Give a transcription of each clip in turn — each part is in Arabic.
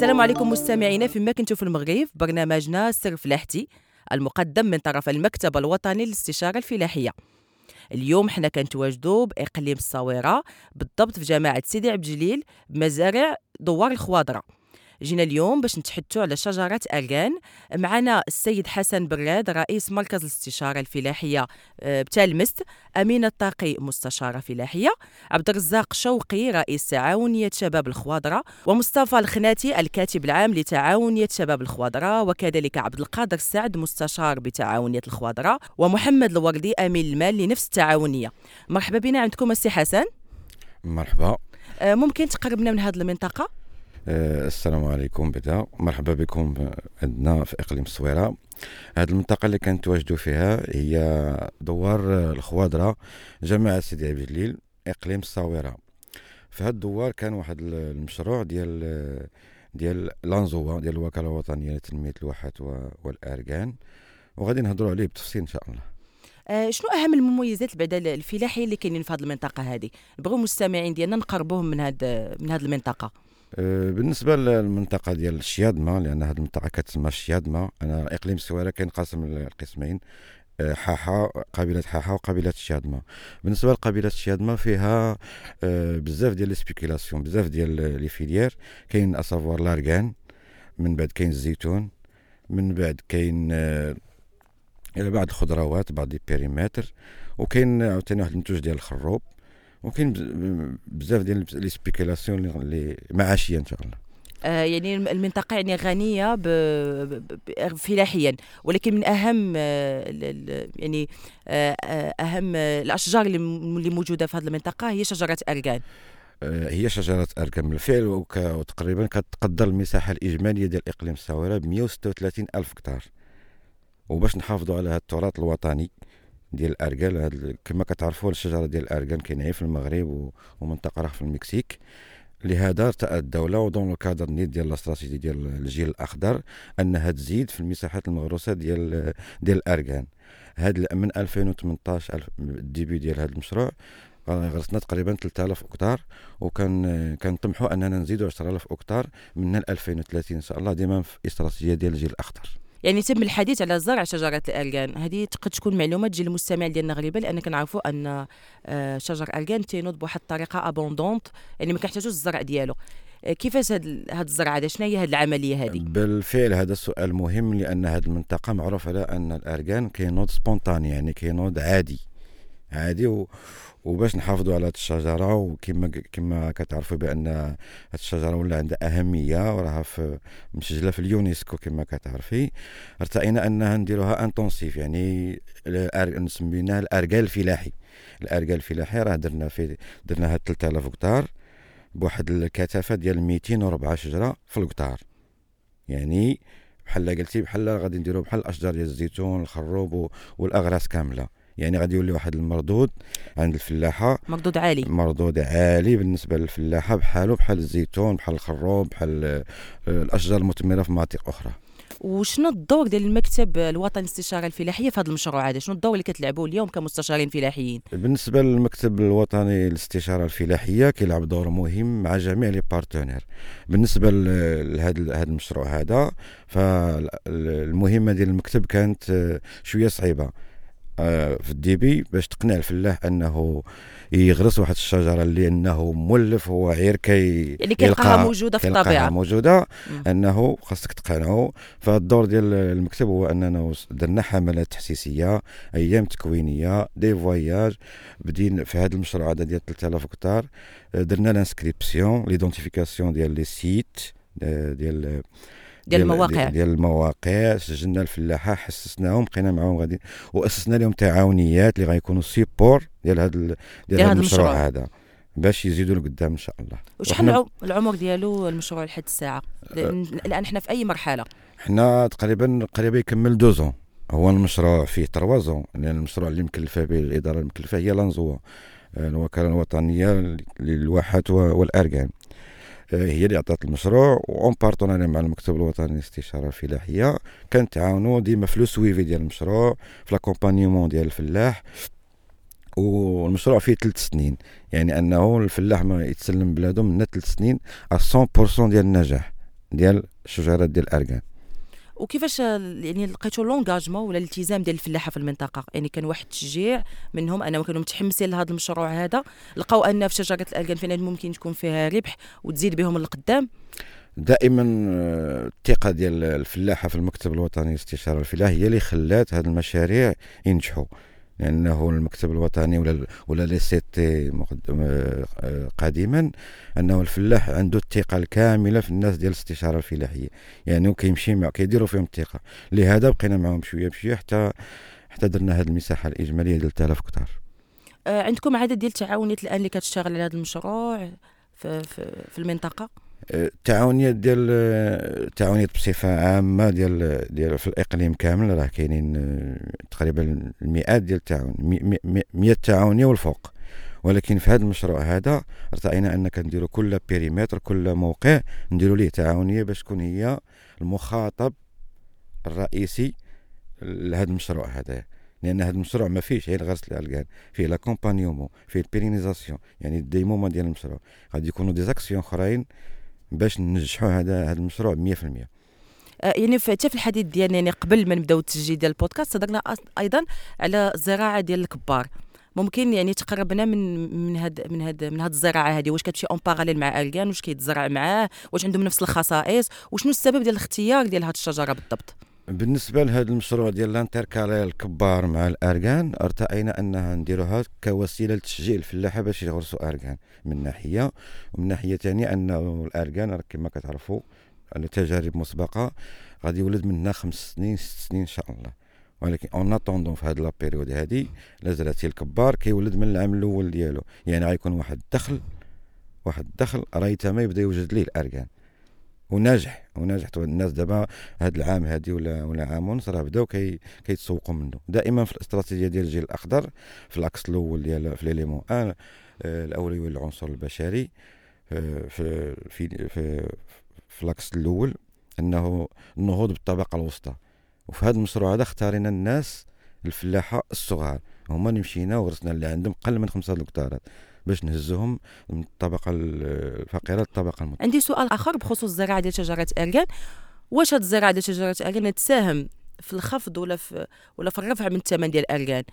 السلام عليكم مستمعينا. فيما كنتو في المغرب برنامجنا سر فلاحتي المقدم من طرف المكتب الوطني للاستشارة الفلاحية. اليوم حنا كنتواجدوا بإقليم الصويرة بالضبط في جماعة سيدي عبد الجليل بمزارع دوار الخواضره جينا اليوم باش نتحدثوا على شجرة أرغان معنا السيد حسن براد رئيس مركز الاستشارة الفلاحية آه، بتالمست أمينة الطاقي مستشارة فلاحية عبد الرزاق شوقي رئيس تعاونية شباب الخواضرة ومصطفى الخناتي الكاتب العام لتعاونية شباب الخواضرة وكذلك عبد القادر سعد مستشار بتعاونية الخواضرة ومحمد الوردي أمين المال لنفس التعاونية. مرحبا بنا عندكم السي حسن. مرحبا. آه، ممكن تقربنا من هذه المنطقة؟ السلام عليكم. بدا. مرحبا بكم عندنا في إقليم الصويرة. هذه المنطقة اللي كنتواجدوا فيها هي دوار الخواضره جماعة سيدي عبد الجليل إقليم الصويرة. في هذا الدوار كان واحد المشروع ديال ديال لانزوا ديال الوكالة الوطنية لتنمية الواحات والأركان. وغادي نهضروا عليه بالتفصيل إن شاء الله. آه شنو أهم المميزات بعد الفلاحيه اللي كاينين في هذه المنطقة هذه؟ نبغيو المستمعين ديالنا نقربوهم من هذه من هذه المنطقة. بالنسبة للمنطقة ديال الشيادمة لأن هذه المنطقة كتسمى الشيادمة. أنا إقليم السويره كينقسم لقسمين أه، حاحة قبيلة حاحة وقبيلة الشيادمة. بالنسبة لقبيلة الشيادمة فيها أه، بزاف ديال spéculations بزاف ديال les filières. كاين à savoir l'argan من بعد كاين الزيتون من بعد كاين بعض الخضروات بعض ال périmètres. وكاين عاوتاني واحد المنتوج ديال الخروب. وكاين بزاف ديال les spéculations اللي معاشية إن شاء الله. آه يعني المنطقة يعني غنية فلاحيا. ولكن من أهم آه يعني آه أهم الأشجار اللي موجودة في هذه المنطقة هي شجرة أرغان. آه، هي شجرة أركان بالفعل وتقريبا كتقدر المساحة الإجمالية ديال إقليم الصويرة ب 136 ألف هكتار. وباش نحافظوا على هذا التراث الوطني ديال الاركان هاد كما كتعرفوا الشجرة ديال الاركان كاينة في المغرب ومنطقة أخرى في المكسيك. لهذا ارتأت الدولة و dans le cadre نيت ديال الاستراتيجي ديال الجيل الأخضر أنها تزيد في المساحات المغروسة ديال ديال الأركان هاد من 2018 ال début ديال هذا المشروع غرسنا تقريبا 3000 هكتار وكان كنطمحوا أننا نزيدوا 10000 هكتار من 2030 إن شاء الله ديما في استراتيجية ديال الجيل الأخضر. يعني تم الحديث على زرع شجرة الارغان هذه تقد تكون معلومة تجي للمستمع ديالنا غريبه لأن كنعرفوا أن آه، شجر الارغان تينوض بواحد الطريقة abondante يعني ما كنحتاجوش الزرع ديالو. آه، كيفاش هاد هاد الزرع هذا شنو هي هاد العملية هذه؟ بالفعل هذا السؤال مهم لأن هذه المنطقة معروف على أن الارغان كينوض spontané يعني كينوض عادي. عادي و... وباش نحافظوا على هذه الشجرة وكما كما كتعرفوا بأن هذه الشجرة ولا عندها أهمية وراها في مسجلة في اليونسكو كما كتعرفي. ارتئينا أنها نديروها intensif يعني نسميناها الأركان الفلاحي. الأركان الفلاحي راه درنا في درناها 3000 هكتار بواحد الكثافه ديال 204 شجرة في الهكتار. يعني بحال قلتي بحال غادي نديرو بحال الأشجار ديال الزيتون الخروب والأغراس كاملة. يعني غادي يولي واحد المردود عند الفلاحة. مردود عالي. مردود عالي بالنسبة للفلاحة بحالو بحال الزيتون بحال الخروب بحال آه، الأشجار المثمرة في مناطق أخرى. وشنو الدور ديال المكتب الوطني للاستشارة الفلاحية في هذا المشروع هذا؟ شنو الدور اللي كتلعبوه اليوم كمستشارين فلاحيين؟ بالنسبة للمكتب الوطني للاستشارة الفلاحية كيلعب دور مهم مع جميع les partenaires. بالنسبة لهذا هذا المشروع هذا فالمهمة ديال المكتب كانت آه، شوية صعيبة. في ال début باش تقنع الفلاح أنه يغرس واحد الشجرة اللي أنه مولف هو غير كي يعني كيلقاها موجودة في الطبيعة. موجودة. م. أنه خاصك تقنعه. فالدور ديال المكتب هو أننا درنا حملات تحسيسية أيام تكوينية des voyages بدينا في هذا المشروع هذا ديال 3000 هكتار. درنا l'inscription l'identification ديال les sites آه، ديال ديال المواقع. ديال المواقع. سجلنا الفلاحة حسسناهم بقينا معاهم غادي وأسسنا لهم تعاونيات اللي غيكونوا support ديال هذا ديال هذا المشروع هذا. باش يزيدوا لقدام إن شاء الله. وشحال العمر ديالو المشروع لحد الساعة؟ الآن حنا في أي مرحلة؟ حنا تقريبا قريبا يكمل deux ans هو المشروع فيه trois ans لأن المشروع اللي مكلفة به الإدارة المكلفة هي l'ANDZOA. الوكالة الوطنية للواحات والاركان هي اللي عطات المشروع en partenariat مع المكتب الوطني للاستشارة الفلاحية. كنتعاونوا ديما في le suivi ديال المشروع في l'accompagnement ديال الفلاح. والمشروع فيه ثلاث سنين. يعني أنه الفلاح ما يتسلم بلادو من ثلاث سنين 100% ديال النجاح ديال الشجرات ديال الاركان وكيفاش يعني لقيتوا l'engagement ولا الالتزام ديال الفلاحة في المنطقة؟ يعني كان واحد التشجيع منهم انهم كانوا متحمسين لهذا المشروع هذا لقاو أن في شجرة الاركان فعلا ممكن تكون فيها ربح وتزيد بهم للقدام دائما آه، الثقة ديال الفلاحة في المكتب الوطني للاستشاره الفلاحيه هي اللي خلات هذه المشاريع ينجحوا. لأنه المكتب الوطني ولا ولا لي سي تي قديما أنه الفلاح عنده الثقة الكاملة في الناس ديال الاستشاره الفلاحية. يعني وكيمشي مع كيديروا فيهم الثقة. لهذا بقينا معهم شوية بشوية حتى حتى درنا هذه المساحة الإجمالية ديال 3000 كتار. آه، عندكم عدد ديال التعاونيات الآن اللي كتشتغل على هذا المشروع في, في, في المنطقة؟ التعاونيات ديال التعاونيات بصفة عامة ديال ديال في الإقليم كامل راه كاينين آه، تقريبا المئات ديال التعاون 100 تعاونية والفوق. ولكن في هذا المشروع هذا ارتئينا أن كنديروا كل périmètre كل موقع نديروا ليه تعاونية باش تكون هي المخاطب الرئيسي لهذا المشروع هذا. لأن هذا المشروع ما فيهش غير غرس الاركان فيه l'accompagnement فيه ال pérennisation يعني الديمومة ديال المشروع. غادي يكونوا des actions أخرين باش ننجحوا هذا هذا المشروع 100% آه، يعني حتى في الحديث ديالنا يعني قبل ما نبداو التسجيل ديال البودكاست صدقنا أيضا على الزراعة ديال الكبار. ممكن يعني تقربنا من من هاد من هاد من هاد الزراعة هذه. واش كتمشي en parallèle مع اركان واش كيتزرع معاه؟ واش عندهم نفس الخصائص؟ وشنو السبب ديال الاختيار ديال هاد الشجرة بالضبط؟ بالنسبة لهذا المشروع ديال l'intercalé الكبار مع الأركان ارتأينا أنها نديروها كوسيلة لتشجيع الفلاحة باش يغرسوا أركان من ناحية ومن ناحية ثانية أنه الأركان كما كتعرفوا تجارب مسبقة غادي يولد منها خمس سنين ست سنين إن شاء الله. ولكن en attendant في هذه la période هذه لازالتي الكبار كيولد من العام الأول ديالو. يعني غيكون واحد الدخل واحد الدخل ريثما يبدا يوجد ليه الاركان وناجح وناجح الناس دابا هذا العام هذه ولا ولا عام ونص راه بداو كي كيتسوقوا منه. دائما في الاستراتيجية ديال الجيل الأخضر في l'axe الأول ديال في l'élément أن آه، الاولويه للعنصر البشري. آه، في في في, في الاكس الأول أنه النهوض بالطبقة الوسطى. وفي هذا المشروع هذا اختارينا الناس الفلاحة الصغار. هما اللي مشينا وغرسنا اللي عندهم قل من خمسة هكتارات باش نهزهم من الطبقه الفقيرة للطبقة المتوسطه عندي سؤال آخر بخصوص الزراعة ديال شجرة ارغان واش هاد الزراعة ديال شجرة ارغان تساهم في الخفض ولا في ولا في الرفع من الثمن ديال الارغان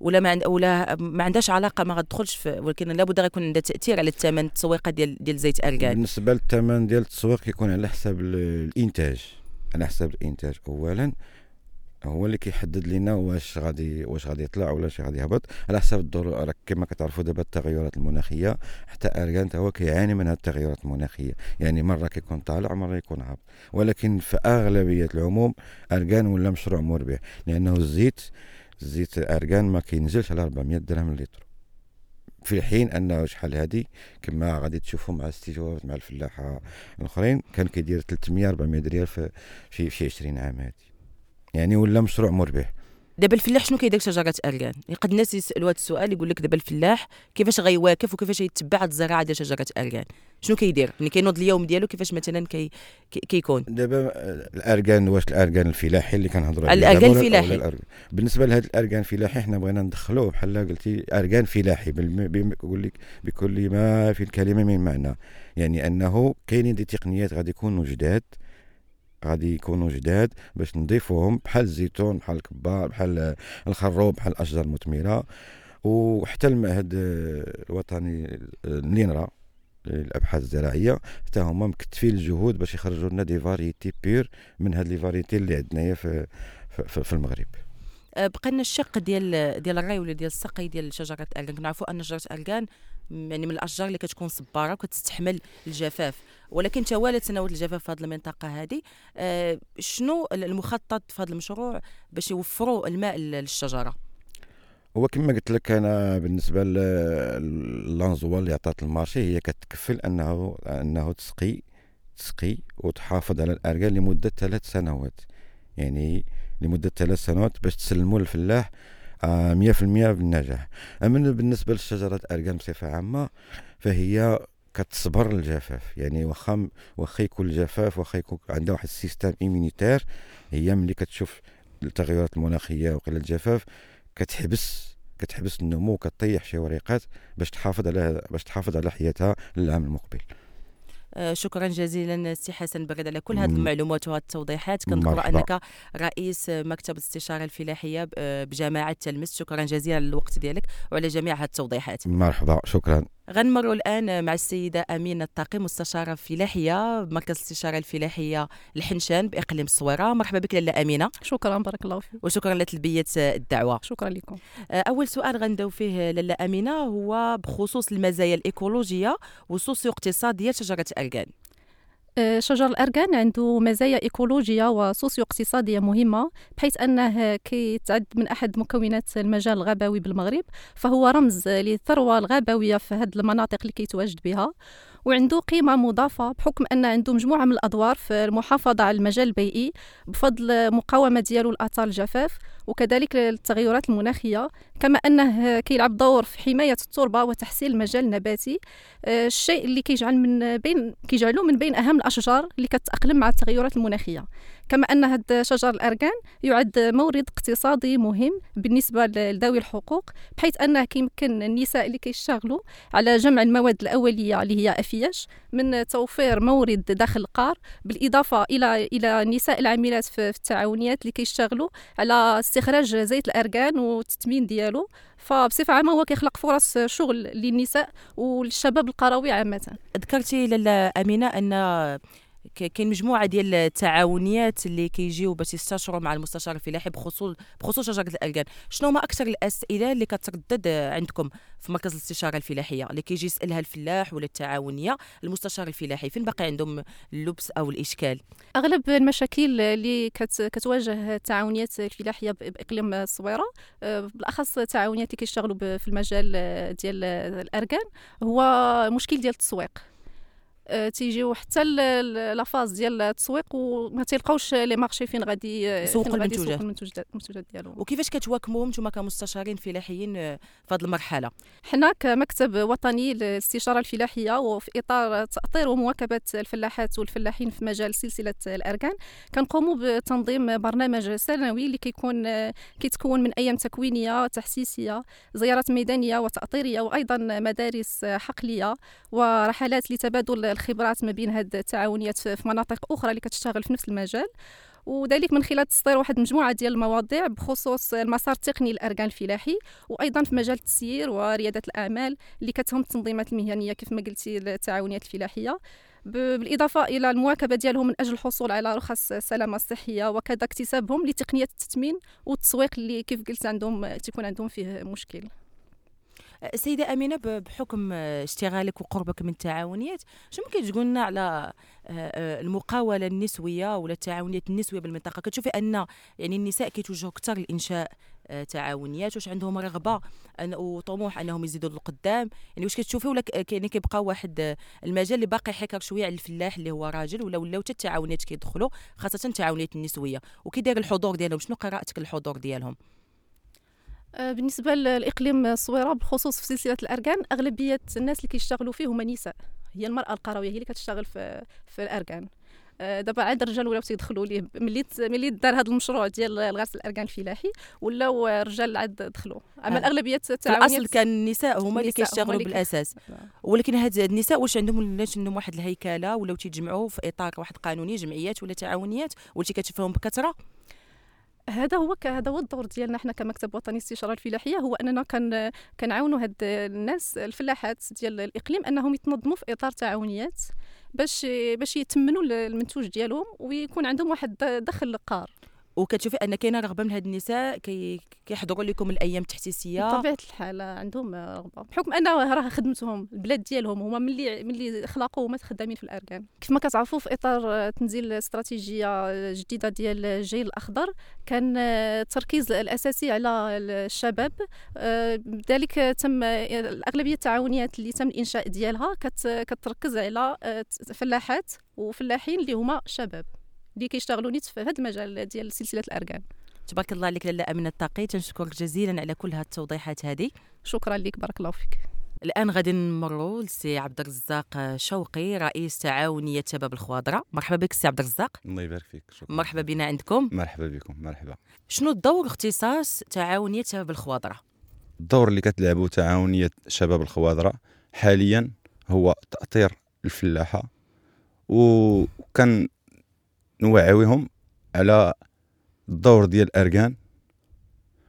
ولا ما عند ولا ما عندهاش علاقة ما غتدخلش في ولكن لابد غيكون عندها تأثير على الثمن التسويقي ديال ديال زيت ارغان بالنسبة للثمن ديال التسويق كيكون على حساب الإنتاج. على حساب الإنتاج اولا. هو اللي كيحدد لنا واش غادي واش غادي يطلع ولا شي غادي يهبط. على حسب الظروف راك كما كتعرفوا دابا التغيرات المناخية حتى أرغان هو كيعاني من هذه التغيرات المناخية. يعني مرة كيكون طالع مرة يكون هابط ولكن في أغلبية العموم أرغان ولا مشروع مربح لأنه الزيت زيت أرغان ما كينزلش على 400 درهم لتر. في الحين انه شحال هذه كما غادي تشوفوا مع الاستجوابات مع الفلاحة الأخرين كان كيدير 300 400 ريال في في 20 عام هذه يعني ولا مشروع مربح دابا الفلاح شنو كيدير؟ شجره ارغان قد الناس يسألوا هذا السؤال يقول لك دابا الفلاح كيفاش غيواكف وكيفاش يتبع الزراعة ديال شجره ارغان شنو كيدير؟ ملي كينوض اليوم ديالو كيفاش مثلا كي كيكون؟ دابا الارغان واش الارغان الفلاحي اللي كنهضروا عليه الارغان الفلاحي. بالنسبة لهذا الارغان الفلاحي حنا بغينا ندخلوه بحال قلتي ارغان فلاحي بيقول لك بكل ما في الكلمة من معنى. يعني أنه كاينين دي تقنيات غادي يكونوا جداد غادي يكونوا جداد باش نضيفوهم بحال الزيتون بحال الكبار بحال الخروب بحال الأشجار المثمرة. وحتى المعهد الوطني النينرا للابحاث الزراعية حتى هما مكتفين الجهود باش يخرجوا لنا دي فاريتي بير من هاد les variétés اللي عندنا في, في, في المغرب. أه، بقى لنا الشق ديال ديال الري ولا ديال السقي ديال شجرة الارغان كنعرفوا أن شجرة الارغان يعني من الأشجار اللي كتكون صبارة وكتستحمل الجفاف. ولكن توالت سنوات الجفاف في هذه المنطقة هذه آه شنو المخطط في هذا المشروع باش يوفروا الماء للشجرة؟ هو كما قلت لك أنا بالنسبة لل ANDZOA اللي عطات ال marché هي كتكفل انه أنه تسقي تسقي وتحافظ على الاركان لمدة ثلاث سنوات. يعني لمدة ثلاث سنوات باش تسلموا للفلاح آه، مية في المية بالنجاح. أما بالنسبة للشجرة أركان بصفة عامة فهي كتصبر الجفاف. يعني واخا واخا يكون الجفاف واخا يكون عندها واحد ال système immunitaire هي ملي كتشوف التغيرات المناخية وقلة الجفاف كتحبس كتحبس النمو كطيح شي وريقات باش تحافظ على باش تحافظ على حياتها للعام المقبل. شكرا جزيلا سي حسن برد على كل هذه. المعلومات وهذه التوضيحات كنذكر. أنك رئيس مكتب الاستشاره الفلاحية آه، بجماعه تلمس. شكرا جزيلا على الوقت ديالك وعلى جميع هذه التوضيحات. مرحبا. شكرا. غنمروا الآن مع السيدة أمينة الطاقي مستشارة فلاحية بمركز الاستشاره الفلاحية الحنشان بإقليم الصويرة. مرحبا بك لاله أمينة. شكرا بارك الله فيك. وشكرا لتلبية الدعوة. شكرا لكم. آه، أول سؤال غنداو فيه لاله أمينة هو بخصوص المزايا الإيكولوجية والسوسيو اقتصاديه لشجره الاركان آه، شجر الأركان عنده مزايا إيكولوجية وسوسيو اقتصادية مهمة بحيث أنه كيتعد من أحد مكونات المجال الغابوي بالمغرب فهو رمز للثروة الغابوية في هذه المناطق اللي كيتواجد بها. وعنده قيمة مضافة بحكم أن عنده مجموعة من الأدوار في المحافظة على المجال البيئي بفضل مقاومة ديالو لآثار الجفاف وكذلك التغيرات المناخية. كما أنه كيلعب دور في حماية التربة وتحسين المجال النباتي. آه، الشيء اللي كيجعل من بين كيجعلو من بين أهم الأشجار اللي كتأقلم مع التغيرات المناخية. كما أن هذا شجر الاركان يعد مورد اقتصادي مهم بالنسبة لذوي الحقوق بحيث انه كيمكن النساء اللي كيشتغلوا على جمع المواد الأولية اللي هي أفياش من توفير مورد داخل القار بالإضافة إلى إلى النساء العاملات في التعاونيات اللي كيشتغلوا على استخراج زيت الاركان والتثمين ديالو. فبصفة عامة هو كيخلق فرص شغل للنساء والشباب القروي عامة. ذكرتي أمينة أن ك- كاين مجموعة ديال التعاونيات اللي كيجيو باش يستشروا مع المستشار الفلاحي بخصوص بخصوص شجرة الاركان شنو هما أكثر الأسئلة اللي كتردد عندكم في مركز الاستشارة الفلاحية؟ اللي كيجي يسألها الفلاح ولا التعاونية المستشار الفلاحي؟ فين باقي عندهم اللبس أو الإشكال؟ أغلب المشاكل اللي كت كتواجه التعاونيات الفلاحية بإقليم الصويرة آه، بالأخص التعاونيات اللي كيشتغلوا في المجال ديال الاركان هو مشكل ديال التسويق. تيجيو حتى لافاز ديال التسويق وما تلقاوش لي مارشي فين غادي يسوقوا المنتوجات. المنتوجات ديالهم وكيفاش كتواكبوهم نتوما كمستشارين فلاحيين آه، في هذه المرحلة حنا كمكتب وطني للاستشارة الفلاحية وفي إطار تأطير ومواكبة الفلاحات والفلاحين في مجال سلسلة الأركان كنقوموا بتنظيم برنامج سنوي اللي كيكون كيتكون من أيام تكوينية تحسيسية زيارات ميدانية وتأطيرية وأيضا مدارس حقلية ورحلات لتبادل الخبرات ما بين هاد التعاونيات في مناطق أخرى اللي كتشتغل في نفس المجال. وذلك من خلال تسطير واحد المجموعه ديال المواضيع بخصوص المسار التقني للاركان الفلاحي وأيضا في مجال التسيير وريادة الأعمال اللي كتهم التنظيمات المهنية كيف ما قلتي التعاونيات الفلاحية. بالإضافة إلى المواكبة ديالهم من أجل الحصول على رخص السلامه الصحيه وكذا اكتسابهم لتقنية التثمين والتسويق اللي كيف قلت عندهم تكون عندهم فيه مشكل. سيدة أمينة ب- بحكم آه، اشتغالك وقربك من التعاونيات شو ممكن تقول لنا على آه، آه، المقاولة النسوية ولا التعاونيات النسوية بالمنطقة؟ كتشوفي أن يعني النساء كيتوجهوا أكثر لإنشاء آه، تعاونيات واش عندهم رغبة أن وطموح أنهم يزيدوا للقدام؟ يعني واش كتشوفي ولا يعني كيبقى واحد المجال اللي باقي حكر شوية على الفلاح اللي هو راجل ولا ولاو حتى التعاونيات كيدخلوا خاصة التعاونيات النسوية؟ وكي داير الحضور ديالهم شنو قراءتك للحضور ديالهم؟ بالنسبة للاقليم الصويرة بالخصوص في سلسلة الأركان أغلبية الناس اللي كيشتغلوا فيه هما نساء. هي المرأة القروية هي اللي كتشتغل في في الأركان. آه، دابا عاد الرجال ولاو تيدخلوا ليه ملي ملي دار هذا المشروع ديال الغرس الأركان الفلاحي ولاو الرجال عاد دخلوا. أما آه. الأغلبية الأصل كان النساء هما اللي كيشتغلوا بالأساس. ولكن هاد النساء واش عندهم ولاش عندهم واحد الهيكلة ولاو تيتجمعوا في إطار واحد قانوني جمعيات ولا تعاونيات ولتي كتشوفهم بكثرة؟ هذا هو هذا هو الدور ديالنا حنا كمكتب وطني استشارة الفلاحية هو أننا كان كنعاونوا هاد الناس الفلاحات ديال الإقليم أنهم يتنظموا في إطار تعاونيات باش باش يتمنوا المنتوج ديالهم ويكون عندهم واحد دخل للقار وكتشوفي أن كاينة رغبة من هاد النساء كي كيحضروا لكم الأيام التحسيسية. بطبيعة الحال عندهم رغبة بحكم أن راه خدمتهم البلاد ديالهم هما ملي ملي خلقوا هما خدامين في الأركان. كيف ما كتعرفوا في إطار تنزيل استراتيجية جديدة ديال الجيل الأخضر كان التركيز الأساسي على الشباب. بذلك تم الأغلبية التعاونيات اللي تم الإنشاء ديالها كت- كتركز على فلاحات وفلاحين اللي هما شباب. اللي كيشتغلوا نيت في هذا المجال ديال سلسلة الاركان تبارك الله عليك لاله أمينة الطاقي تنشكرك جزيلا على كل هاد التوضيحات هذه شكرا لك بارك الله فيك. الآن غادي نمروا لسي عبد الرزاق شوقي رئيس تعاونيه شباب الخواضرة. مرحبا بك سي عبد الرزاق. الله يبارك فيك شكرا. مرحبا بنا عندكم. مرحبا بكم مرحبا. شنو الدور اختصاص تعاونية شباب الخواضرة؟ الدور اللي كتلعبه تعاونية شباب الخواضرة حاليا هو تأطير الفلاحة وكان نوعيهم على الدور ديال الأركان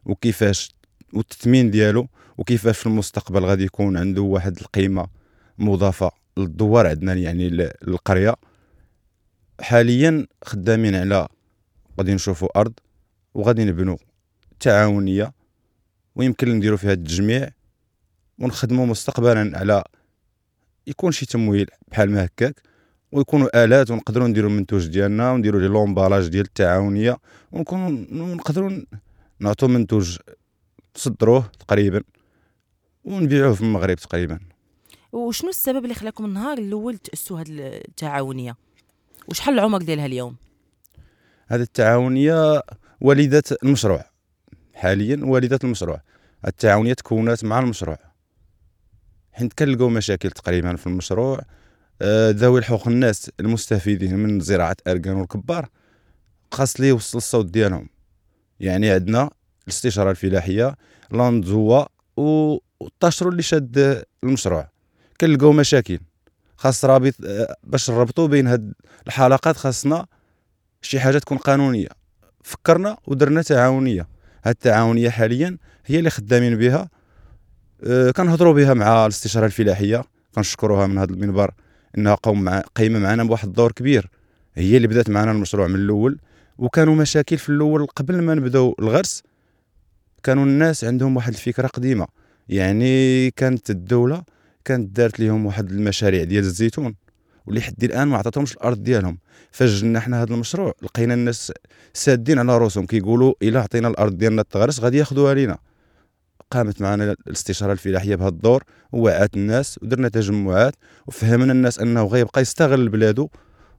وكيفاش والتثمين ديالو وكيفاش في المستقبل غادي يكون عنده واحد القيمة مضافة للدوار عندنا يعني للقرية. حاليا خدامين على غادي نشوفوا أرض وغادي نبنوا تعاونية ويمكن نديروا فيها التجميع ونخدموا مستقبلا على يكون شي تمويل بحال ما هكاك. ويكونوا آلات ونقدروا نديروا المنتوج ديالنا ونديروا لي لومبالاج ديال التعاونية ونكونوا نقدروا نعطوا منتوج نصدروه تقريبا ونبيعوه في المغرب تقريبا. وشنو السبب اللي خلاكم النهار الأول تأسسوا هذه التعاونية؟ وشحال العمر ديالها اليوم؟ هذه التعاونية والده المشروع. حاليا والده المشروع. التعاونية تكونت مع المشروع. حيت كنلقاو مشاكل تقريبا في المشروع. ذوي الحقوق الناس المستفيدين من زراعة اركان والكبار خاص لي يوصل الصوت ديالهم. يعني عندنا الاستشارة الفلاحية لاندزوا والطاشرو اللي شاد المشروع. كنلقاو مشاكل. خاص رابط آه، باش نربطوا بين هاد الحلقات خاصنا شي حاجة تكون قانونية. فكرنا ودرنا تعاونية. هاد التعاونية حاليا هي اللي خدامين بها. أه كنهضروا بها مع الاستشارة الفلاحية. كنشكروها من هذا المنبر. إنها قوم مع قايمة معنا بواحد الدور كبير. هي اللي بدأت معنا المشروع من الأول وكانوا مشاكل في الأول قبل ما نبدأو الغرس. كانوا الناس عندهم واحد الفكرة قديمة يعني كانت الدولة كانت دارت لهم واحد المشاريع ديال الزيتون واللي حد الآن ما عطاتهمش الأرض ديالهم. فجنا حنا هذا المشروع لقينا الناس سادين على رأسهم كيقولوا إلا عطينا الأرض ديالنا التغرس غادي ياخذوها لينا. قامت معنا الاستشارة الفلاحية بهذا الدور ووعات الناس ودرنا تجمعات وفهمنا الناس أنه غيبقى يستغل بلادو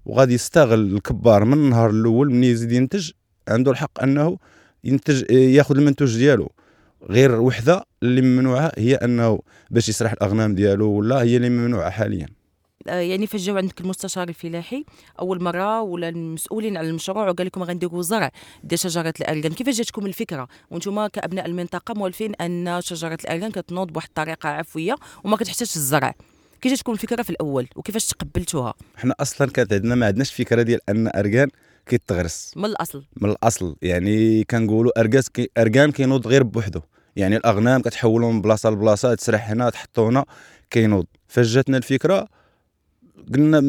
وغادي يستغل الكبار من النهار الأول من يزيد ينتج عنده الحق أنه ينتج ياخذ المنتوج ديالو. غير وحدة اللي ممنوعة هي أنه باش يسرح الأغنام ديالو ولا هي اللي ممنوعة حاليا. يعني فاش جاو عندك المستشار الفلاحي أول مرة ولا المسؤولين على المشروع وقال لكم غنديروا زرع ديال شجرة الارغان كيفاش جاتكم الفكرة؟ وأنتم كأبناء المنطقة مولفين أن شجرة الارغان كتنوض بواحد الطريقة عفوية وما كتحتاجش الزرع. كي جاتكم الفكرة في الأول وكيفاش تقبلتوها؟ حنا أصلا كانت عندنا ما عندناش فكرة ديال أن ارغان كيتغرس. من الأصل. من الأصل. يعني كنقولوا أرغاس كي ارغان كينوض غير بوحدو. يعني الأغنام كتحولوا من بلاصة لبلاصة تسرح هنا تحطوا هنا كينوض. فاش جاتنا الفكرة قلنا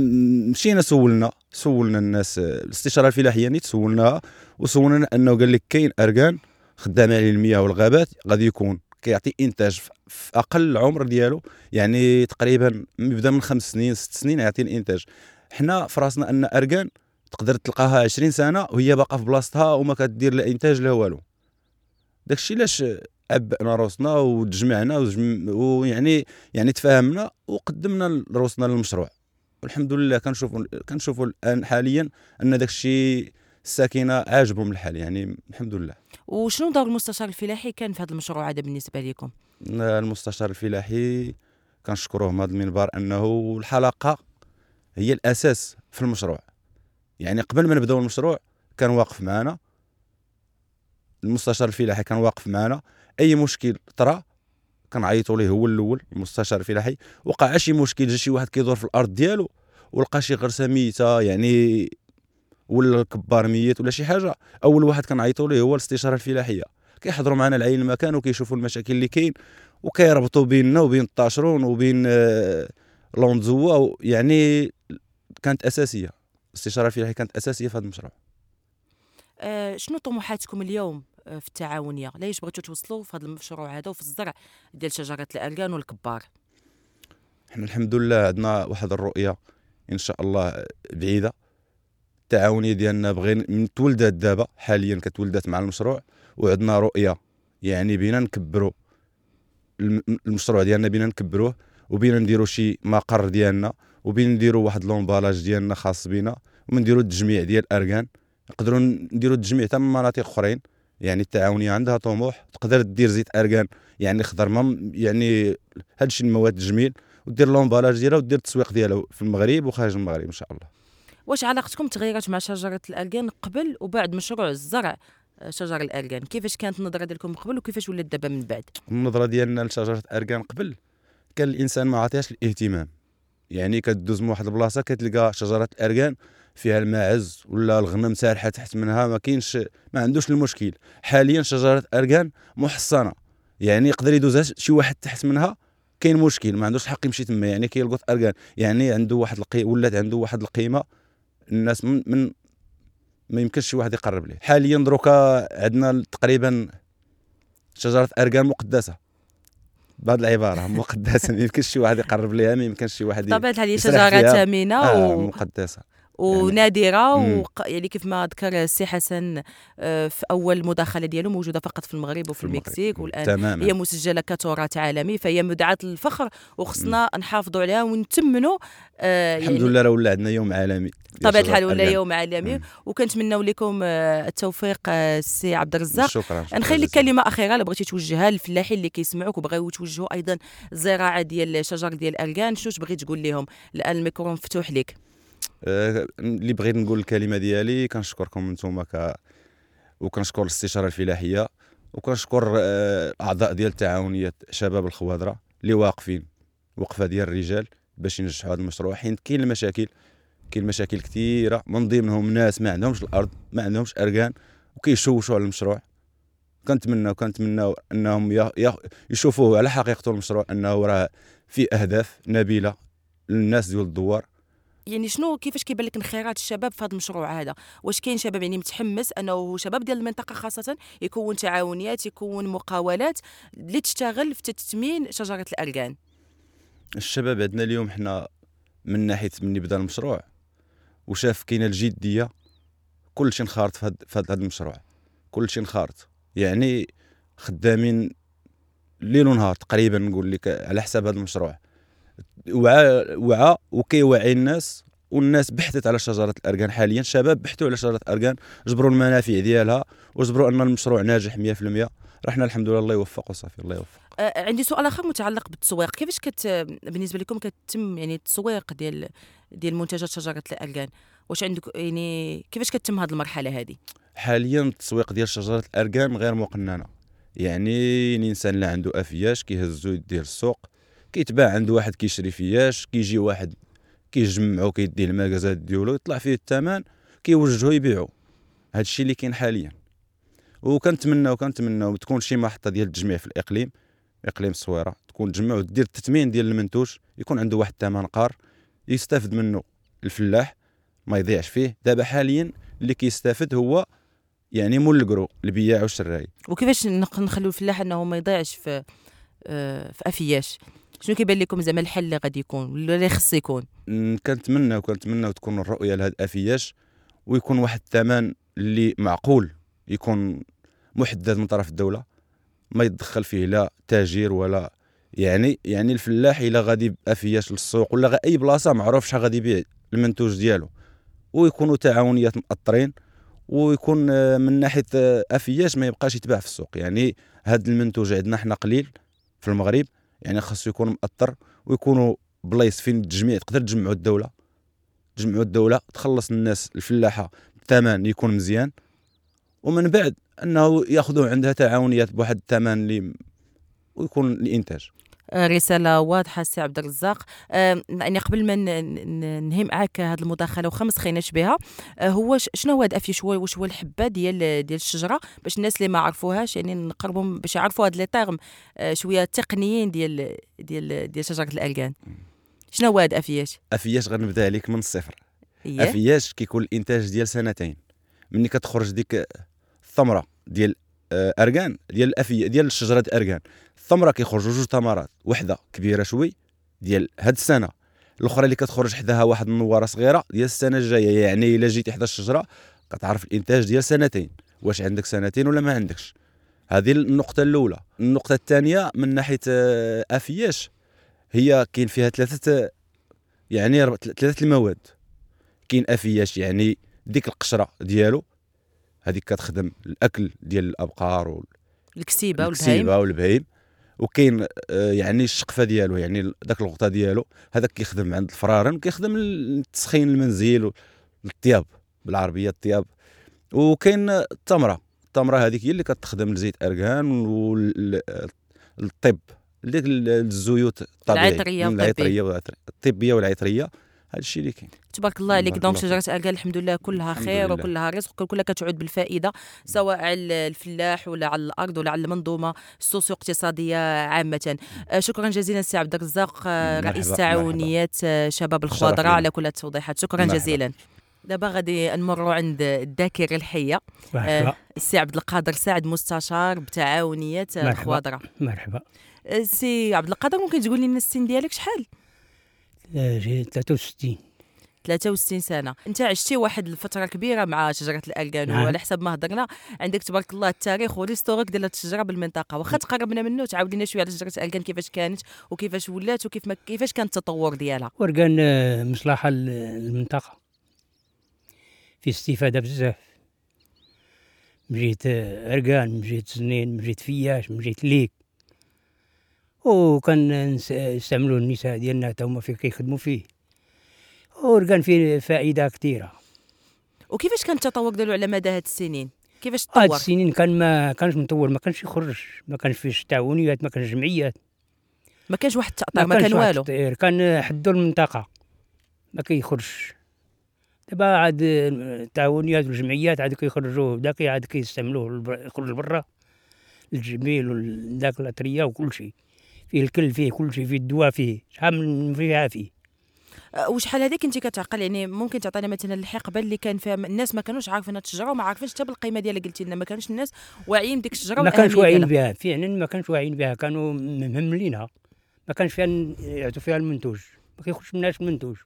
مشينا سولنا سولنا الناس الاستشارة الفلاحية نيت سولناها وسولنا انه قال لك كاين اركان خدام عليه المياه والغابات غادي يكون كيعطي إنتاج في أقل العمر ديالو يعني تقريبا يبدأ من خمس سنين ست سنين يعطي الإنتاج. حنا في راسنا أن اركان تقدر تلقاها 20 سنة وهي باقا في بلاصتها وما كدير لا إنتاج لا والو. داكشي علاش عبأنا روسنا وتجمعنا ويعني يعني تفاهمنا وقدمنا روسنا للمشروع. والحمد لله كنشوفوا كنشوفوا الآن حاليا أن داك الشيء الساكنة عاجبهم الحال يعني الحمد لله وشنو دور المستشار الفلاحي كان في هذا المشروع هذا بالنسبة لكم؟ المستشار الفلاحي كنشكروه من هذا المنبر أنه الحلقة هي الأساس في المشروع. يعني قبل ما نبدأو المشروع كان واقف معنا المستشار الفلاحي كان واقف معنا. أي مشكل طرا كنعيطوا ليه هو الأول المستشار الفلاحي وقع شي مشكل جا شي واحد كيدور في الأرض ديالو ولقى شي غرسه ميته يعني ولا الكبار ميت ولا شي حاجة. أول واحد كنعيطوا ليه هو الاستشارة الفلاحية. كيحضروا معنا العين المكان وكيشوفوا المشاكل اللي كاين وكيربطوا بيننا وبين الطاشرون وبين آه، لونزوا. يعني كانت أساسية الاستشارة الفلاحية كانت أساسية في هذا المشروع. آه شنو طموحاتكم اليوم؟ في التعاونية. ليش بغيتوا توصلوا في هذا المشروع هذا وفي الزرع ديال شجرة الاركان والكبار؟ إحنا الحمد لله عندنا واحد الرؤية إن شاء الله بعيدة. التعاونية ديالنا بغينا من تولدات دابا حاليا كتولدات مع المشروع وعندنا رؤية يعني بينا نكبروا المشروع ديالنا بينا نكبروه وبينا نديروا شي مقر ديالنا وبين نديروا واحد لومبالاج ديالنا خاص بينا ونديروا التجميع ديال الاركان نقدروا نديروا التجميع حتى من مناطق أخرين. يعني التعاونية عندها طموح تقدر دير زيت اركان يعني خضر ما يعني هادشي المواد الجميل ودير لومبالاج ديالها ودير التسويق ديالها في المغرب وخارج المغرب إن شاء الله. واش علاقتكم تغيرت مع شجرة الاركان قبل وبعد مشروع الزرع آه، شجر الاركان كيفاش كانت النظرة ديالكم قبل وكيفاش ولات دابا من بعد؟ النظرة ديالنا لشجرة الاركان قبل كان الإنسان ما عطيهاش الاهتمام. يعني كدوز من واحد البلاصة كتلقى شجرة الاركان فيها الماعز ولا الغنم سارحة تحت منها ما كاينش ما عندوش المشكل. حاليا شجرة اركان محصنة يعني يقدر يدوز شي واحد تحت منها كاين مشكل ما عندوش الحق يمشي تما يعني كيلقط اركان يعني عنده واحد القي ولات عنده واحد القيمة الناس من, من ما يمكنش شي واحد يقرب ليه. حاليا دروكا عندنا تقريبا شجرة اركان مقدسة. بهذه العبارة مقدسة ما يمكنش شي واحد يقرب ليها ما يمكنش شي واحد طبعا هذه شجرة. ثمينه آه و... مقدسة. ونادرة مم. وق... يعني كيف ما ذكر السي حسن آه، في أول مداخلة ديالو موجودة فقط في المغرب وفي في. المكسيك والآن تماما هي مسجلة كتراث عالمي فهي مدعاة للفخر وخصنا نحافظوا عليها ونتمنوا آه الحمد يعني لله راه ولا عندنا يوم عالمي ديال طبيعة شجرة الحال ولا. يوم عالمي. وكنتمناو لكم آه، التوفيق آه، السي عبد الرزاق شكرا شكراً نخلي لك. كلمه أخيرة لو بغيتي توجهها للفلاحين اللي كيسمعوك وبغاو يتوجهوا أيضا الزراعه ديال الشجر ديال الاركان شنو تبغي تقول لهم الآن الميكرو مفتوح لك اللي بغيت نقول الكلمة ديالي كنشكركم نتوما ك وكنشكر الاستشارة الفلاحية وكنشكر آه، الاعضاء ديال التعاونيه شباب الخوادره اللي واقفين وقفة ديال الرجال باش ينجحوا هذا المشروع حيت كاين المشاكل كاين مشاكل كثيرة. من ضمنهم ناس ما عندهمش الأرض ما عندهمش أركان وكيشوشوا على المشروع. كنتمنى كنتمنى أنهم يشوفوه على حقيقته المشروع أنه راه فيه أهداف نبيله للناس ديال الدوار. يعني شنو كيفاش كيبان لك انخراط الشباب في هذا المشروع هذا؟ واش كاين شباب يعني متحمس أنه شباب ديال المنطقة خاصة يكون تعاونيات يكون مقاولات اللي تشتغل في تثمين شجرة الاركان الشباب عندنا اليوم حنا من ناحية مني بدأ المشروع وشاف كاينة الجدية كل شيء انخرط في هذا المشروع. كل شيء انخرط يعني خدامين ليل ونهار تقريبا نقول لك على حساب هذا المشروع. وعى وعى وكيوعي الناس والناس بحثت على شجرة الاركان حاليا الشباب بحثوا على شجرة الاركان جبروا المنافع ديالها وجبروا أن المشروع ناجح 100% رحنا الحمد لله الله يوفق وصافي الله يوفق آه، عندي سؤال آخر متعلق بالتسويق. كيفاش كت بالنسبة لكم كتم يعني التسويق ديال ديال منتجات شجرة الاركان واش عندك يعني كيفاش كتم هذه المرحلة هذه حاليا التسويق ديال شجرة الاركان غير مقننة. يعني الإنسان اللي عنده أفياش كيهزو يديه للسوق كيتباع عند واحد كيشري فياش كيجي واحد كيجمعو كيديه المكازات ديالو يطلع فيه الثمن كيوجهو يبيعو. هذا الشيء اللي كاين حاليا. وكنتمنى وكنتمنى تكون شي محطة ديال التجميع في الإقليم إقليم الصويره تكون تجمع ودير التثمين ديال المنتوج يكون عنده واحد الثمن قار يستافد منه الفلاح ما يضيعش فيه. دابا حاليا اللي كيستافد هو يعني مول الكرو البياع والشراي. وكيفاش نخ- نخليو الفلاح إنه ما يضيعش في آه، في أفياش؟ شنو كيبان لكم زعما الحل اللي غادي يكون ولا اللي خص يكون؟ كنتمنى وكنتمنى تكون الرؤية لهاد الأفياش ويكون واحد الثمن اللي معقول يكون محدد من طرف الدولة ما يتدخل فيه لا تاجير ولا يعني يعني الفلاح إلا غادي بافياش للسوق ولا أي بلاصة معروف شحال غادي يبيع المنتوج ديالو. ويكونوا تعاونيات مأطرين ويكون آه، من ناحية آه، أفياش ما يبقاش يتباع في السوق. يعني هاد المنتوج عندنا حنا قليل في المغرب يعني خاصو يكون مأطر ويكونوا بلايص فين التجميع تقدر تجمعوا الدولة. تجمعوا الدولة تخلص الناس الفلاحة الثمن يكون مزيان. ومن بعد أنه ياخذوا عندها تعاونيات بواحد الثمن اللي ويكون الانتاج آه، رسالة واضحة سي عبد الرزاق. آه، يعني قبل ما ننهي معاك هذه المداخلة وخمس خيناش بها آه، هو شنو هو هذا الافياش هو واش هو الحبة ديال ديال الشجرة؟ باش الناس اللي ما عرفوهاش يعني نقربهم باش يعرفوا هاد les termes شوية تقنيين ديال ديال ديال شجرة الاركان شنو هو هذا الافياش؟ أفياش غنبدأ عليك من الصفر. إيه؟ أفياش كيكون الإنتاج ديال سنتين. ملي كتخرج ديك الثمرة ديال اركان ديال الافيه ديال شجره اركان الثمرة كيخرجوا جوج ثمرات وحدة كبيرة شوي ديال هاد السنة. الأخرى اللي كتخرج حداها واحد النوارة صغيرة ديال السنة الجاية يعني إلا جيتي حدا الشجرة كتعرف الإنتاج ديال سنتين. واش عندك سنتين ولا ما عندكش؟ هذه النقطة الأولى. النقطة الثانية من ناحية آه، افياش هي كاين فيها ثلاثة يعني ثلاثة المواد. كاين افياش يعني ديك القشرة ديالو. هذيك كتخدم الأكل ديال الأبقار الكسيبة والبهايم والكسيبه والبهيم. وكاين آه، يعني الشقفة ديالو يعني داك الغطاء ديالو هذاك كيخدم عند الفرارن كيخدم لتسخين المنزل والطياب بالعربية الطياب. وكاين التمرة. التمرة هذيك هي اللي كتخدم لزيت اركان والطب ديك ال- الزيوت الطبيعية. العطرية والعطرية- الطبية والعطرية. هذا الشيء اللي كاين تبارك الله عليك donc شجرة اركان الحمد لله كلها الحمد خير لله. وكلها رزق وكلها كتعود بالفائدة سواء على الفلاح ولا على الأرض ولا على المنظومة ال socio اقتصادية عامة آه، شكرا جزيلا سي عبد الرزاق آه، رئيس. تعاونيات آه، شباب الخواضرة. على كل التوضيحات شكرا مرحبا. جزيلا دابا غادي نمروا عند الذاكرة الحية مرحبا السي عبد القادر سعد مستشار بتعاونيات مرحبا. الخواضرة مرحبا سي عبد القادر ممكن تقول لنا السن ديالك شحال 63 63 سنة. انت عشتي واحد الفترة كبيرة مع شجرة الاركان نعم. وعلى حسب ما هضرنا عندك تبارك الله التاريخ وال historique ديال الشجرة بالمنطقة. واخا تقربنا منه تعاود لنا شوية على شجرة الاركان كيفاش كانت وكيفاش ولات وكيف ما كيفاش كان التطور ديالها. أركان آه، مصلحة ال- المنطقة. في استفادة بزاف. من جهة آه، أرقان من جهة سنين من جهة فياش من جهة ليك. وكان نس- يستعملوا النساء ديالنا حتى هما في كيخدموا فيه. ورقان فيه فائدة كثيرة. وكيفاش كان التطور ديالو على مدى هاد السنين؟ كيفاش هاد تطور؟ السنين كان ما كانش مطور ما كانش يخرج ما كانش فيش تعاونيات ما كانش جمعيات. ما كانش واحد التاطير ما كانش كان والو. كان حدوا المنطقة. ما كيخرجش. دابا عاد التعاونيات والجمعيات عاد كيخرجوه داك عاد كيستعملوه يخرج لبرا الجميل وداك العطرية وكل شيء. فيه الكل فيه كل شيء فيه الدواء فيه شحال من فيها فيه. أه، وشحال هذيك انت كتعقل؟ يعني ممكن تعطينا مثلا الحقبة اللي كان فيها الناس ما كانوش عارفين هاد الشجرة وما عارفينش حتى بالقيمة ديالها قلتي لنا. ما كانوش الناس واعيين بديك الشجرة ما كانش والأهمية واعيين. بها فعلا ما كانش واعيين بها. كانوا مهملينها. ما كانش فيها يعطوا فيها المنتوج. ما كيخرجش منهاش المنتوج.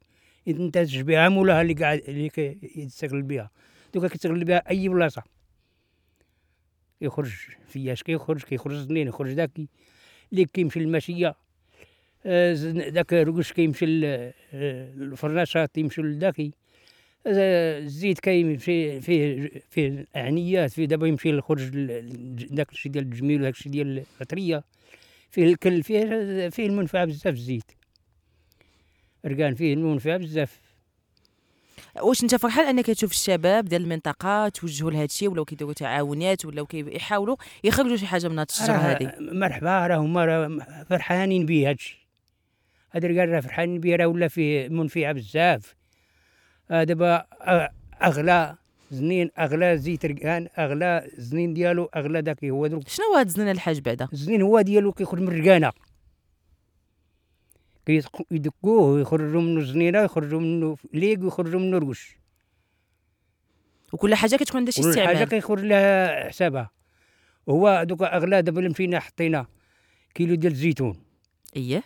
ينتج بها مولاها اللي قاعد اللي كيستغل بها دوكا كيستغل بها أي بلاصة. يخرج فياش كيخرج؟ كيخرج زنين يخرج داكي اللي كيمشي للماشيه آه، زن- داك رقش كيمشي لل- آه، الفراشات يمشي لداكي. آه، الزيت كيمشي فيه فيه أعنيات فيه دابا يمشي لخرج داك الشيء ديال الجميل وداك الشيء ديال العطرية. فيه الكل فيه فيه المنفعة بزاف الزيت. رقان فيه المنفعة بزاف. واش انت فرحان انك تشوف الشباب ديال المنطقة توجهوا لهذا الشيء ولاو كيديروا تعاونيات ولاو كيحاولوا يخرجوا شي حاجة من هذه الشجرة هذه مرحبا راه هما فرحانين به هادشي. هاد الرجال راه فرحانين به راه ولا فيه منفعة بزاف. آه دابا آه، أغلى زنين أغلى زيت رقان أغلى زنين ديالو أغلى داك هو دروك شنو هو هاد الزنان الحاج بعدا؟ الزنين هو ديالو كيخرج من الرقانة. يدقوه ويخرجوا منه الزنينه ويخرجوا منه ليق ويخرجوا منه رقش وكل حاجة كتكون عندها شي كل حاجة استعمال. كيخرج لها حسابها. وهو دوكا اغلى دابا اللي مشينا حطينا كيلو ديال الزيتون. اييه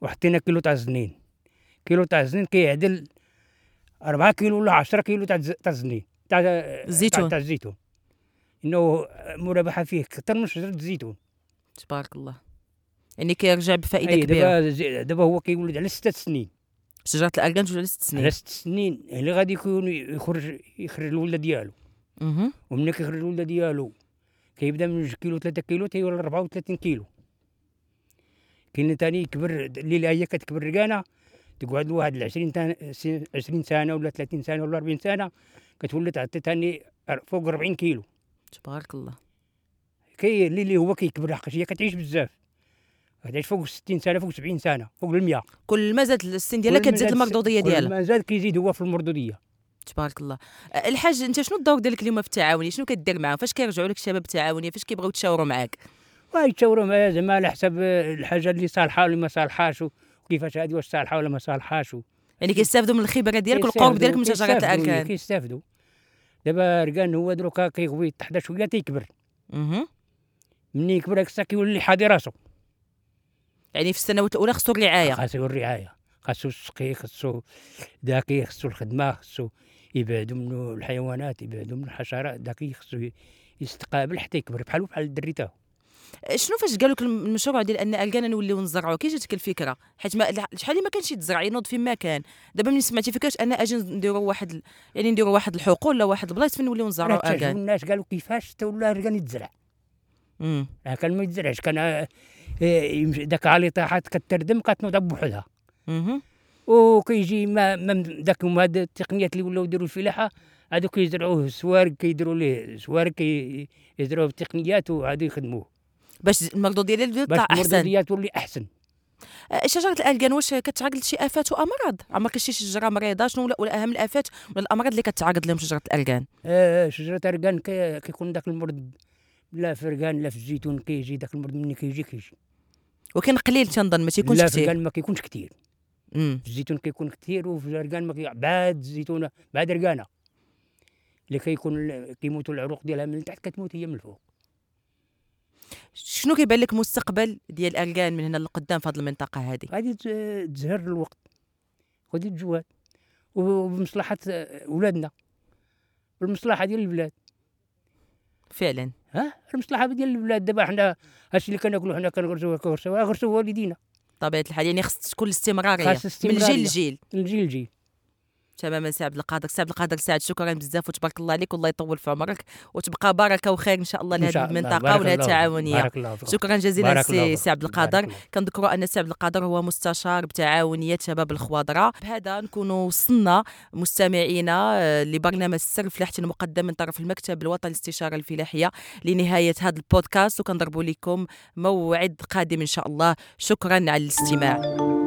وحطينا كيلو تاع الزنين. كيلو تاع الزنين كيعدل 4 كيلو ولا 10 كيلو تاع تاع الزنين. تاع الزيتون. تاع, الزيتون. إنه مرابحه فيه أكثر من شجرة الزيتون تبارك الله. يعني كيرجع بفائدة أي كبيرة. دابا دابا هو كيولد على ستة سنين. شجرة الاركان توجد على ست سنين. على ست سنين اللي غادي يكون يخرج يخرج الولد ديالو. مهم. وملي كيخرج الولد ديالو. كيبدا من جوج كيلو 3 كيلو تيولي 34 كيلو. كاين ثاني يكبر الليلة هي كتكبر رقانه تقعد واحد 20 تان 20 سنة ولا 30 سنة ولا 40 سنة كتولي تعطي ثاني فوق 40 كيلو. تبارك الله. اللي اللي هو كيكبر حقاش هي كتعيش بزاف. كتعيش فوق 60 سنة فوق 70 سنة فوق ال 100 كل ما زاد السن ديالها كل كتزيد المردوديه كل ديالها ما زاد كيزيد هو في المردوديه تبارك الله. أه، الحاج أنت شنو الدور ديالك اليوم في التعاونيه شنو كدير معاهم؟ فاش كيرجعوا لك الشباب التعاونيه فاش كيبغيو يتشاوروا معاك؟ ويتشاوروا معايا زعما على حسب الحاجة اللي صالحة ولا ما صالحاش وكيفاش هذه واش صالحة ولا ما صالحاش يعني كيستافدوا من الخبرة ديالك والقرب ديالك من شجره الأركان. كيستافدوا. دابا اركان هو دروكا كيغوي يتحدى شوية تيكبر مهم. مني يكبر الساعة كيولي حادي راسو. يعني في السنوات الأولى خصو الرعاية. خاصو الرعاية خاصو السقي خاصو داكي خاصو الخدمة خاصو يبعدوا منه الحيوانات يبعدوا من الحشرات. داكي خاصو يستقابل حتى يكبر بحالو بحال الدري تاعو شنو فاش قالوا لك المشروع ديال أن اركان نوليو نزرعوا كي جاتك الفكرة حيت ما شحال ما كانش يتزرع ينوض فين ما كان. دابا ملي سمعتي فكرة أنا أجي نديروا واحد يعني نديروا واحد الحقول ولا واحد البلايص فين نوليو نزرعوا اركان الناس قالوا كيفاش تا ولا يتزرع. مم. راه كان ما يتزرعش كان داك علي طاحات كتردم كتنوض بوحدها. وكيجي ما داك هما هاد التقنيات اللي ولاو يديروا الفلاحة هادو كيزرعوه سوارق كيديروا ليه سوارق كي- يزرعوه بتقنيات وعادوا يخدموه. باش المردود باش يطلع أحسن. المردوديه تولي أحسن. آه، شجرة الأركان واش كتعرض لشي آفات وأمراض؟ عمرك شي شجرة مريضة شنو ولا- أهم الآفات ولا الأمراض اللي كتعرض لهم شجرة الأركان آه شجرة كي- كيكون داك المرض لا في لا في الزيتون كيجي داك المرض ملي كيجي كيجي. ولكن قليل تنظن ما تيكونش لا في كثير الركان ما كيكونش كثير. في الزيتون كيكون كثير وفي الركان ما كي... بعد الزيتونة بعد ركانه اللي كيكون كيموتوا العروق ديالها من تحت كتموت هي من الفوق. شنو كيبان لك مستقبل ديال الالكان من هنا لقدام في هذه المنطقة هذه غادي تزهر الوقت. غادي تجواد وبمصلحة ولادنا بالمصلحه ديال البلاد. فعلا. ها؟ المصلحة ديال البلاد دابا حنا هادشي اللي كناكلو حنا كنغرسوه كنغرسوه غرسوه والدينا. طبيعة الحال يعني خص تكون الاستمراريه من. الجيل للجيل من جيل لجيل. تماما سي عبد القادر سي عبد القادر سعد شكرا بزاف وتبارك الله عليك والله يطول في عمرك وتبقى بركه وخير إن شاء الله لهذه. المنطقة ولهذه. التعاونية. شكرا جزيلا سي. سي عبد القادر. كنذكروا أن سي عبد القادر هو مستشار بتعاونية شباب الخواضرة بهذا نكونوا وصلنا مستمعينا آه، لبرنامج السر فلاحتي المقدم من طرف المكتب الوطني للاستشاره الفلاحية لنهاية هذا البودكاست وكنضربوا لكم موعد قادم إن شاء الله شكرا على الاستماع